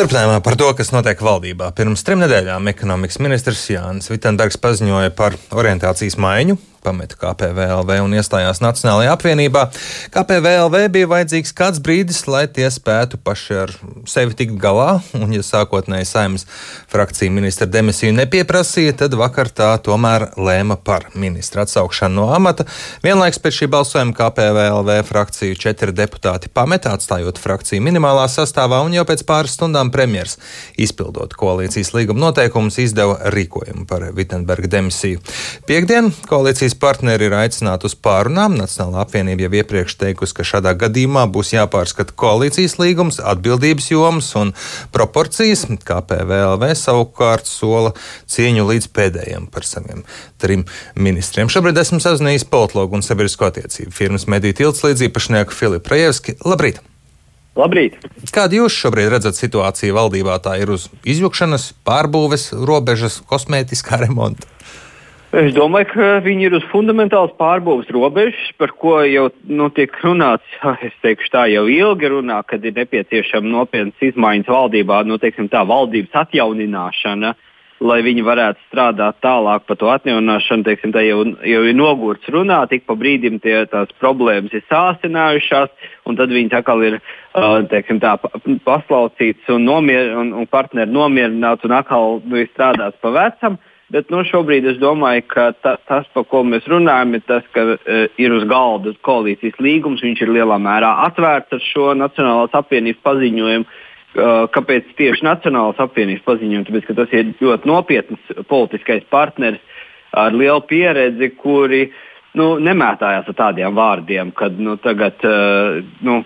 Turpinājumā par to, kas notiek valdībā. Pirms trim nedēļām ekonomikas ministrs Jānis Vitsenbergs paziņoja par orientācijas maiņu pameta KPVLV un iestājās Nacionālajā apvienībā. KPVLV bija vajadzīgs kāds brīdis, lai tie spētu paši ar sevi tikt galā, un, ja sākotnēji saimnes frakcija ministra demisiju nepieprasīja, tad vakar tā tomēr lēma par ministra atsaukšanu no amata. Vienlaiks pēc šī balsojuma KPVLV frakciju četri deputāti pameta, atstājot frakciju minimālā sastāvā, un jau pēc pāris stundām premjers, izpildot koalīcijas līguma noteikumus, izdeva rīkojumu par Vitsenberga demisiju. Piektdien koalīcijas Koalīcijas partneri ir aicināti uz pārunām. Nacionālā apvienība jau iepriekš teikusi, ka šādā gadījumā būs jāpārskata koalīcijas līgums, atbildības jomas un proporcijas. KPVLV savukārt sola cieņu līdz pēdējiem par saviem trim ministriem. Šobrīd esmu sazinājies politologu un sabiedrisko attiecību firmas Mediju tiltslīdz īpašnieku Filipu Rajevski. Labrīt! Labrīt! Kādu jūs šobrīd redzat situāciju valdībā? Tā ir uz izjukšanas, pārbūves, robežas, kosmētiskā remonta. Es domāju, ka viņi ir uz fundamentālas pārbūves robežas, par ko jau nu, tiek runāts, es teikšu tā jau ilgi runā, kad ir nepieciešama nopietnas izmaiņas valdībā, nu, teiksim, tā valdības atjaunināšana, lai viņi varētu strādāt tālāk par to atjaunināšanu. Teiksim, tā jau, jau ir nogurts runāt, ik pa brīdim tie, tās problēmas ir sāsinājušās, un tad viņi atkal ir teiksim, tā, paslaucīts un, nomier, un, un partneri nomierināti un atkal strādāts pa vecam. Bet nu, šobrīd es domāju, ka ta, tas, par ko mēs runājam, ir tas, ka uh, ir uz galda koalīcijas līgums. Viņš ir lielā mērā atvērts ar šo Nacionālās apvienības paziņojumu. Uh, kāpēc tieši Nacionālās apvienības paziņojumu? Tāpēc, ka tas ir ļoti nopietns politiskais partneris ar lielu pieredzi, kuri uh, nu, nemētājās ar tādiem vārdiem, ka nu, tagad, uh, nu,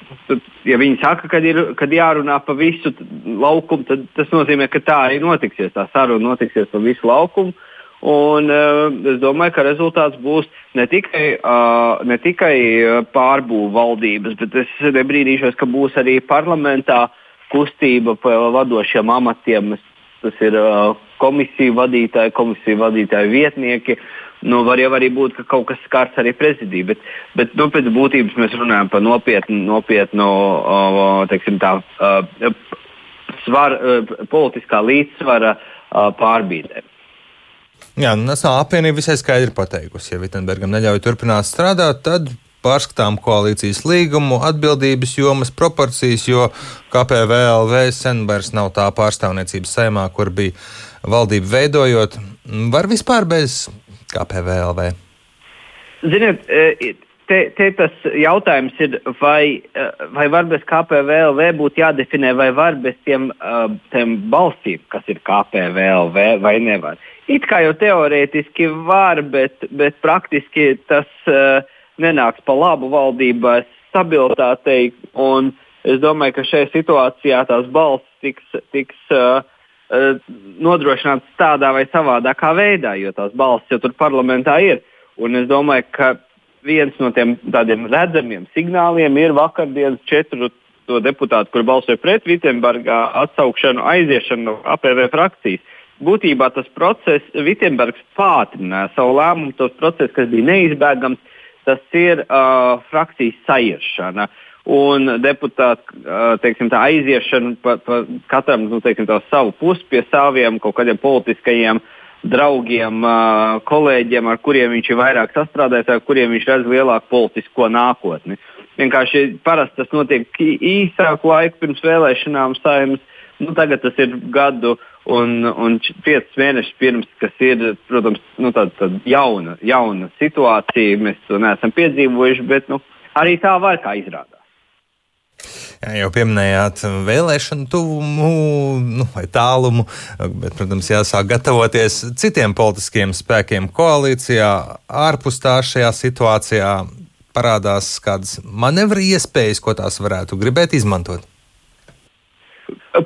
ja viņi saka, ka ir kad jārunā pa visu laukumu, tad tas nozīmē, ka tā arī notiksies. Tā saruna notiksies pa visu laukumu. Un, uh, es domāju, ka rezultāts būs ne tikai, uh, ne tikai pārbūve valdības, bet es nebrīnīšos, ka būs arī parlamentā kustība pa vadošiem amatiem. Tas ir uh, komisiju vadītāji, komisiju vadītāju vietnieki. Uh, nu, var jau arī būt, ka kaut kas skars arī prezidiju. Bet, bet nu, pēc būtības mēs runājam par nopietnu, nopietnu teiksim, tā, svar, politiskā līdzsvara pārbīdēm. Jā, nu, Nacionāla apvienība visai skaidri pateikusi, ja Vitsenbergam neļauj turpināt strādāt, tad pārskatām koalīcijas līgumu, atbildības jomas, proporcijas, jo KPVLV sen vairs nav tā pārstāvniecības saimā, kur bija valdība veidojot. Var vispār bez kā PVLV? Ziniet, e, te, te tas jautājums ir, vai, e, vai var bez KPVLV būt jādefinē, vai var bez tiem, e, tiem balsīm, kas ir KPVLV, vai nevar. It kā jau teorētiski var, bet, bet praktiski tas uh, nenāks pa labu valdības stabilitātei. Es domāju, ka šajā situācijā tās balss tiks, tiks uh, Eh, nodrošināts tādā vai savādākā veidā, jo tās balss jau tur parlamentā ir. Un es domāju, ka viens no tiem tādiem redzamiem signāliem ir vakardienas četru deputātu, kur balsoja pret Vitsenberga atsaukšanu, aiziešanu no APV frakcijas. Būtībā tas process, Vitsenbergs pātrināja savu lēmumu, tas process, kas bija neizbēgams, tas ir uh, frakcijas sairšana. Uh, un deputātu teiksim, aiziešanu pa, pa katram nu, teiksim, savu pusi pie saviem kaut kādiem politiskajiem draugiem, kolēģiem, ar kuriem viņš ir vairāk sastrādājis, ar kuriem viņš redz lielāku politisko nākotni. Vienkārši parasti tas notiek īsāku laiku pirms vēlēšanām saimnes. Nu, tagad tas ir gadu un, un piecus mēnešus pirms, kas ir, protams, nu, tāda, tāda jauna, jauna situācija. Mēs to neesam piedzīvojuši, bet nu, arī tā var kā izrādās. Jā, jau pieminējāt vēlēšanu tuvumu nu, vai tālumu, bet, protams, jāsāk gatavoties citiem politiskiem spēkiem koalīcijā. Ārpus tā šajā situācijā parādās kādas manevru iespējas, ko tās varētu gribēt izmantot.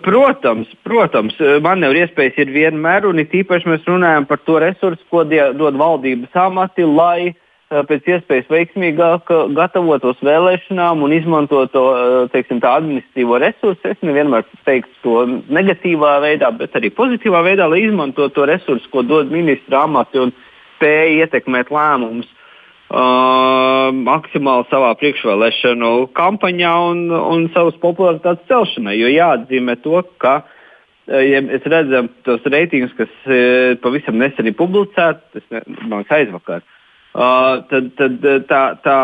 Protams, protams, manevru iespējas ir vienmēr, un it īpaši mēs runājam par to resursu, ko dod valdības amati, lai uh, pēc iespējas veiksmīgāk gatavotos vēlēšanām un izmantot to teiksim, administratīvo resursu. Es nevienmēr teiktu to negatīvā veidā, bet arī pozitīvā veidā, lai izmantotu to resursu, ko dod ministra amati un spēja ietekmēt lēmumus. Uh, maksimāli savā priekšvēlēšanu kampaņā un, un savas popularitātes celšanai. Jo jāatzīmē to, ka ja mēs redzam tos reitingus, kas uh, pavisam nesen ir publicēti, tas man liekas aizvakar, uh, tad, tad tā, tā,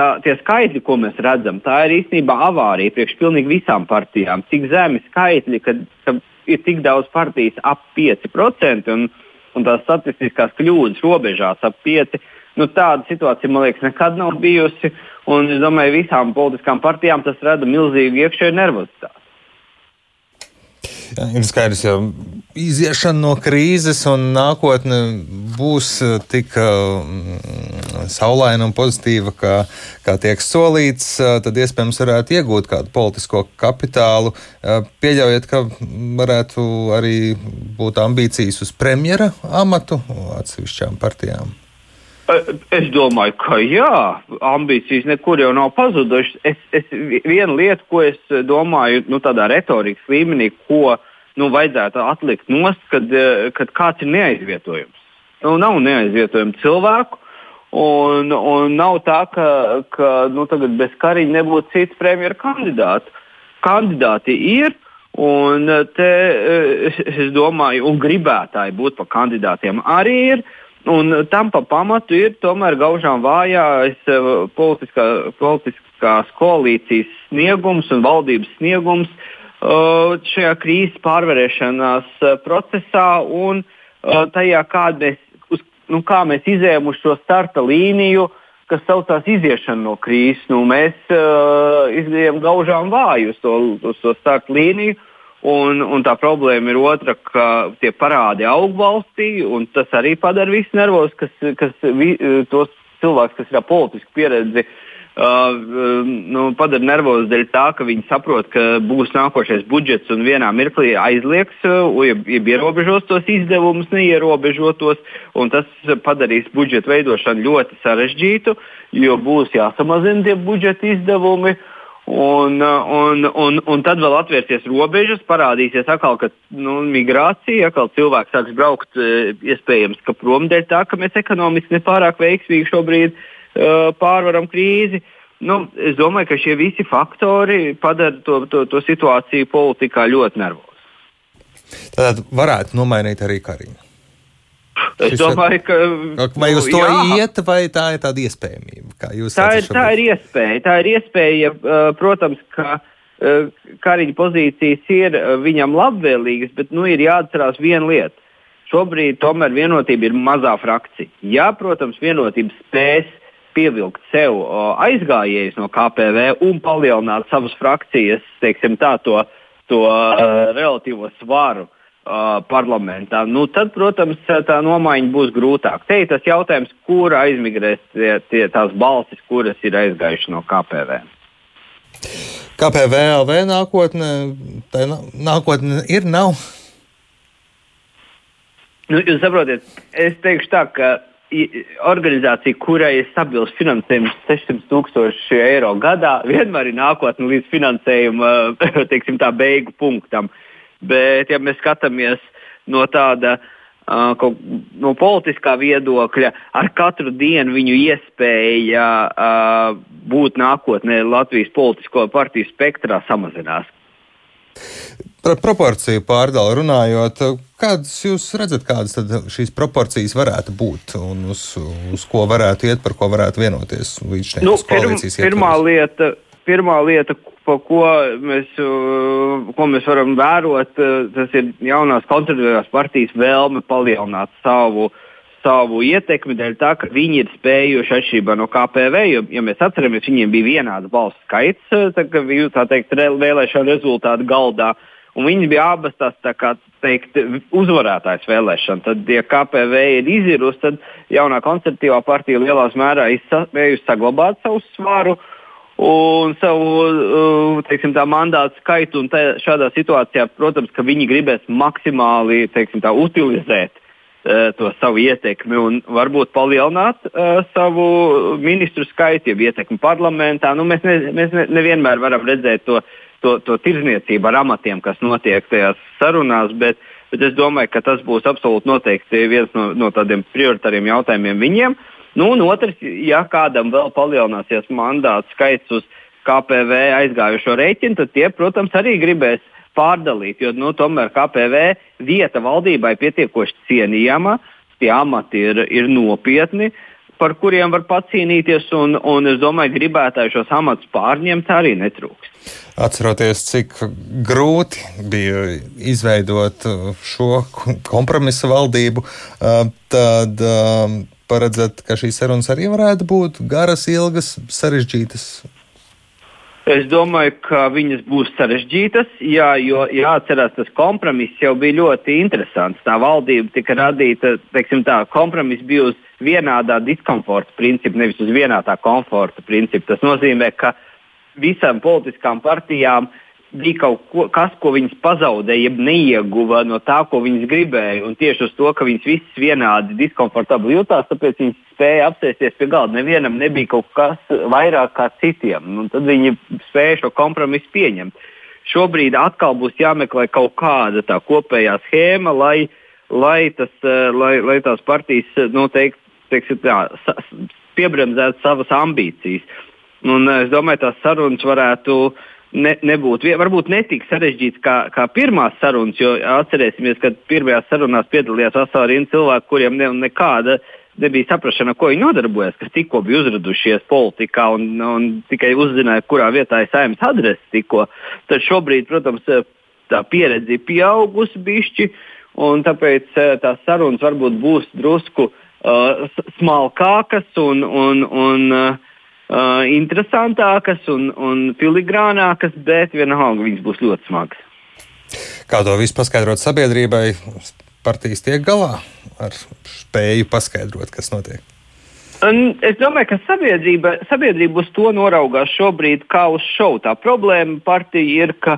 tā, tie skaitļi, ko mēs redzam, tā ir īstenībā avārija priekš pilnīgi visām partijām. Cik zemi skaitļi, kad, ka ir tik daudz partijas ap 5% un, un tās statistiskās kļūdas robežās ap 5%. Nu, tāda situācija, man liekas, nekad nav bijusi. Un es domāju, visām politiskām partijām tas rada milzīgu iekšēju nervozitāti. Jā, ir skaidrs, ka iziešana no krīzes un nākotne būs eh, tik uh, saulaina un pozitīva, kā, kā tiek solīts, uh, tad iespējams varētu iegūt kādu politisko kapitālu. Pieļaujiet, ka varētu arī būt ambīcijas uz premjera amatu atsevišķām partijām. Es domāju, ka jā, ambīcijas nekur jau nav pazudušas. Es, es, viena lieta, ko es domāju, nu, tādā retorikas līmenī, ko nu, vajadzētu atlikt nost, kad, kad kāds ir neaizvietojams. Nu, nav neaizvietojamu cilvēku, un, un nav tā, ka, ka nu, tagad bez kariņa nebūtu cits premjeras kandidāts. Kandidāti ir, un te, es domāju, un gribētāji būt par kandidātiem arī ir. Un tam pa pamatu ir tomēr gaužām vājais eh, politiskā, politiskās koalīcijas sniegums un valdības sniegums uh, šajā krīzes pārvarēšanās uh, procesā un tajā, mēs, uz, nu, kā mēs izējām uz šo starta līniju, kas saucās iziešana no krīzes. Nu, mēs izējām gaužām vāju uz to, uz to starta līniju. Uh, Un, un tā problēma ir otra, ka tie parādi aug valstī, un tas arī padara visus nervos, kas, kas vi, tos cilvēkus, kas ir ar politisku pieredzi, uh, nu, padara nervos dēļ tā, ka viņi saprot, ka būs nākošais budžets un vienā mirklī aizliegs, uh, ja, ja ierobežos tos izdevumus, neierobežotos, un tas padarīs budžeta veidošanu ļoti sarežģītu, jo būs jāsamazina tie budžeta izdevumi. Uh, Un, un, un, un tad vēl atvērsies robežas, parādīsies atkal, ka nu, migrācija, atkal cilvēks sāks braukt, e, iespējams, ka prom dēļ tā, ka mēs ekonomiski nepārāk veiksmīgi šobrīd uh, pārvaram krīzi. Nu, es domāju, ka šie visi faktori padara to, to, to situāciju politikā ļoti nervozu. Tad varētu nomainīt arī Kariņu. Es domāju, ka. Vai uz to jā. iet, vai tā ir tāda iespējamība? Tā ir, tā ir iespēja. Tā ir iespēja, protams, ka kariņa pozīcijas ir viņam labvēlīgas, bet nu, ir jāatcerās viena lieta. Šobrīd tomēr vienotība ir mazā frakcija. Jā, protams, vienotība spēs pievilkt sev aizgājējus no KPV un palielināt savas frakcijas, teiksim tā, to, to uh, relatīvo svaru uh, parlamentā, nu, tad, protams, tā nomaiņa būs grūtāka. Te ir tas jautājums, kur aizmigrēs tie, tie, tās balsis, kuras ir aizgājušas no KPV. KPV LV nākotne, tā nākotne ir, nav? Nu, jūs saprotat, es teikšu tā, ka organizācija, kurai ir stabils finansējums 600 tūkstoši eiro gadā, vienmēr ir nākotne līdz finansējuma teiksim, tā, beigu punktam. Uh, Bet, ja mēs skatāmies no tāda uh, no politiskā viedokļa, ar katru dienu viņu iespēja uh, būt nākotnē Latvijas politisko partiju spektrā samazinās. Par proporciju pārdali runājot, kādas jūs redzat, kādas šīs proporcijas varētu būt un uz, uz ko varētu iet, par ko varētu vienoties līdz šim? Nu, pirm, pirmā, lieta, pirmā lieta, pa ko mēs, uh, ko mēs varam vērot, uh, tas ir jaunās konservatīvās partijas vēlme palielināt savu, savu ietekmi, dēļ tā, ka viņi ir spējuši atšķirībā no KPV, jo, ja mēs atceramies, viņiem bija vienāds balsu skaits, uh, tā, ka bija tā teikt, vēlēšana rezultāti galdā. Un viņi bija abas tās tā kā, teikt, uzvarētājs vēlēšana. Tad, ja KPV ir izirusi, tad jaunā konservatīvā partija lielā mērā ir spējusi saglabāt savu svaru. Uh, un savu uh, teiksim, mandātu skaitu. Un šādā situācijā, protams, ka viņi gribēs maksimāli teiksim, tā, utilizēt uh, to savu ietekmi un varbūt palielināt uh, savu ministru skaitu, ja ietekmi parlamentā. Nu, mēs ne, mēs ne, nevienmēr varam redzēt to, to, to tirzniecību ar amatiem, kas notiek tajās sarunās. Bet, bet es domāju, ka tas būs absolūti noteikti viens no, no tādiem prioritāriem jautājumiem viņiem. Uh, Nu, un otrs, ja kādam vēl palielināsies mandātu skaits uz KPV aizgājušo rēķinu, tad tie, protams, arī gribēs pārdalīt, jo nu, tomēr KPV vieta valdībai pietiekoši cienījama, tie amati ir, ir nopietni. Par kuriem var pacīnīties, un, un es domāju, gribētāji šos amatus pārņemt arī netrūks. Atceroties, cik grūti bija izveidot šo kompromisa valdību, tad paredzat, ka šīs sarunas arī varētu būt garas, ilgas, sarežģītas Es domāju, ka viņas būs sarežģītas, jā, jo jāatcerās, tas kompromiss jau bija ļoti interesants. Tā valdība tika radīta, teiksim, tā kompromiss bija uz vienādā diskomforta principa, nevis uz vienādā komforta principa. Tas nozīmē, ka visām politiskām partijām uh, bija kaut ko, kas, ko viņas pazaudēja, jeb neieguva no tā, ko viņas gribēja. Un tieši uz to, ka viņas visas vienādi diskomfortabli jutās, tāpēc viņas spēja apsēsties pie galda. Nevienam nebija kaut kas vairāk kā citiem. Un tad viņi spēja šo kompromisu pieņemt. Šobrīd atkal būs jāmeklē kaut kāda tā kopējā schēma, lai, lai, tas, eh, lai, lai tās partijas nu, teikt, teiksim, tā, piebremzētu savas ambīcijas. Un, eh, es domāju, tās sarunas varētu uh, ne, nebūtu, varbūt netik sarežģīts kā, kā pirmās sarunas, jo atcerēsimies, ka pirmajās sarunās piedalījās vesela rinda cilvēku, kuriem ne, nekāda nebija saprašana, ko viņi nodarbojas, kas tikko bija uzradušies politikā un, un tikai uzzināja, kurā vietā ir saimnes adrese tikko. Tad šobrīd, protams, tā pieredze ir pieaugusi bišķi, un tāpēc eh, tās sarunas varbūt būs drusku uh, smalkākas un, un, un uh, uh, interesantākas un, un filigrānākas, bet vienalga viņas būs ļoti smagas. Kā to visu paskaidrot sabiedrībai? Partijas tiek galā ar spēju paskaidrot, kas notiek. Un es domāju, ka sabiedrība, sabiedrība uz to noraugās šobrīd kā uz šovu. Tā problēma partija ir, ka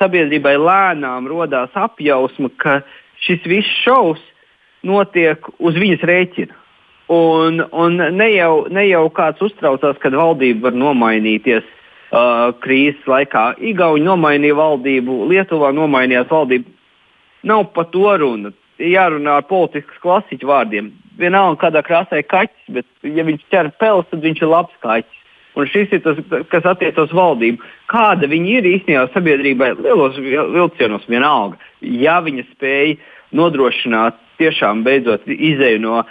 sabiedrībai lēnām radās apjausma, ka šis viss šovs notiek uz viņas rēķina. Un, un ne, jau, ne jau kāds uztraucās, kad valdība var nomainīties uh, krīzes laikā. Igauni nomainīja valdību, Lietuvā nomainījās valdība. Nav par to runa. Jārunā ar politiskas klasiķu vārdiem. Vienalga, kādā krāsā ir kaķis, bet, ja viņš ķer pelus, tad viņš ir labs kaķis. Un šis ir tas, kas attiecas uz valdību. Kāda viņi ir īstenībā sabiedrībai, lielos vilcienos vienalga. Ja viņa spēja nodrošināt tiešām beidzot izēju no uh,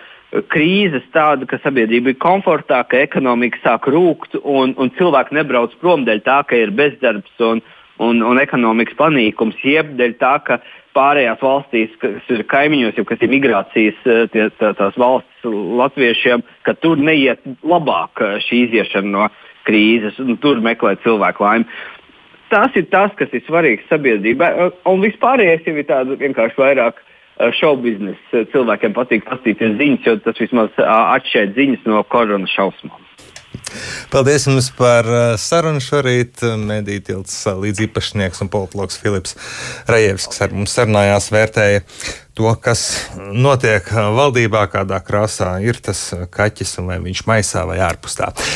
krīzes tāda, ka sabiedrība ir komfortā, ka ekonomika sāk rūkt un, un cilvēki nebrauc prom dēļ tā, ka ir bezdarbs un, un, un ekonomikas panīkums, jeb dēļ tā, ka pārējās valstīs, kas ir kaimiņos, jau kas ir migrācijas eh, tie, tā, tās valsts latviešiem, ka tur neiet labāk eh, šī iziešana no krīzes un tur meklēt cilvēku laimi. Tas ir tas, kas ir svarīgs sabiedrībai, un vispārējais jau ir tāds vienkārši vairāk uh, šovbiznesa cilvēkiem patīk paskatīties ziņas, jo tas vismaz atšķiet ziņas no koronas šausmām. Paldies jums par sarunu šorīt. Mediju tilts līdziepašnieks un politologs Filips Rajevskis ar mums sarunājās, vērtēja to, kas notiek valdībā, kādā krāsā ir tas kaķis un vai viņš maisā vai ārpus tā.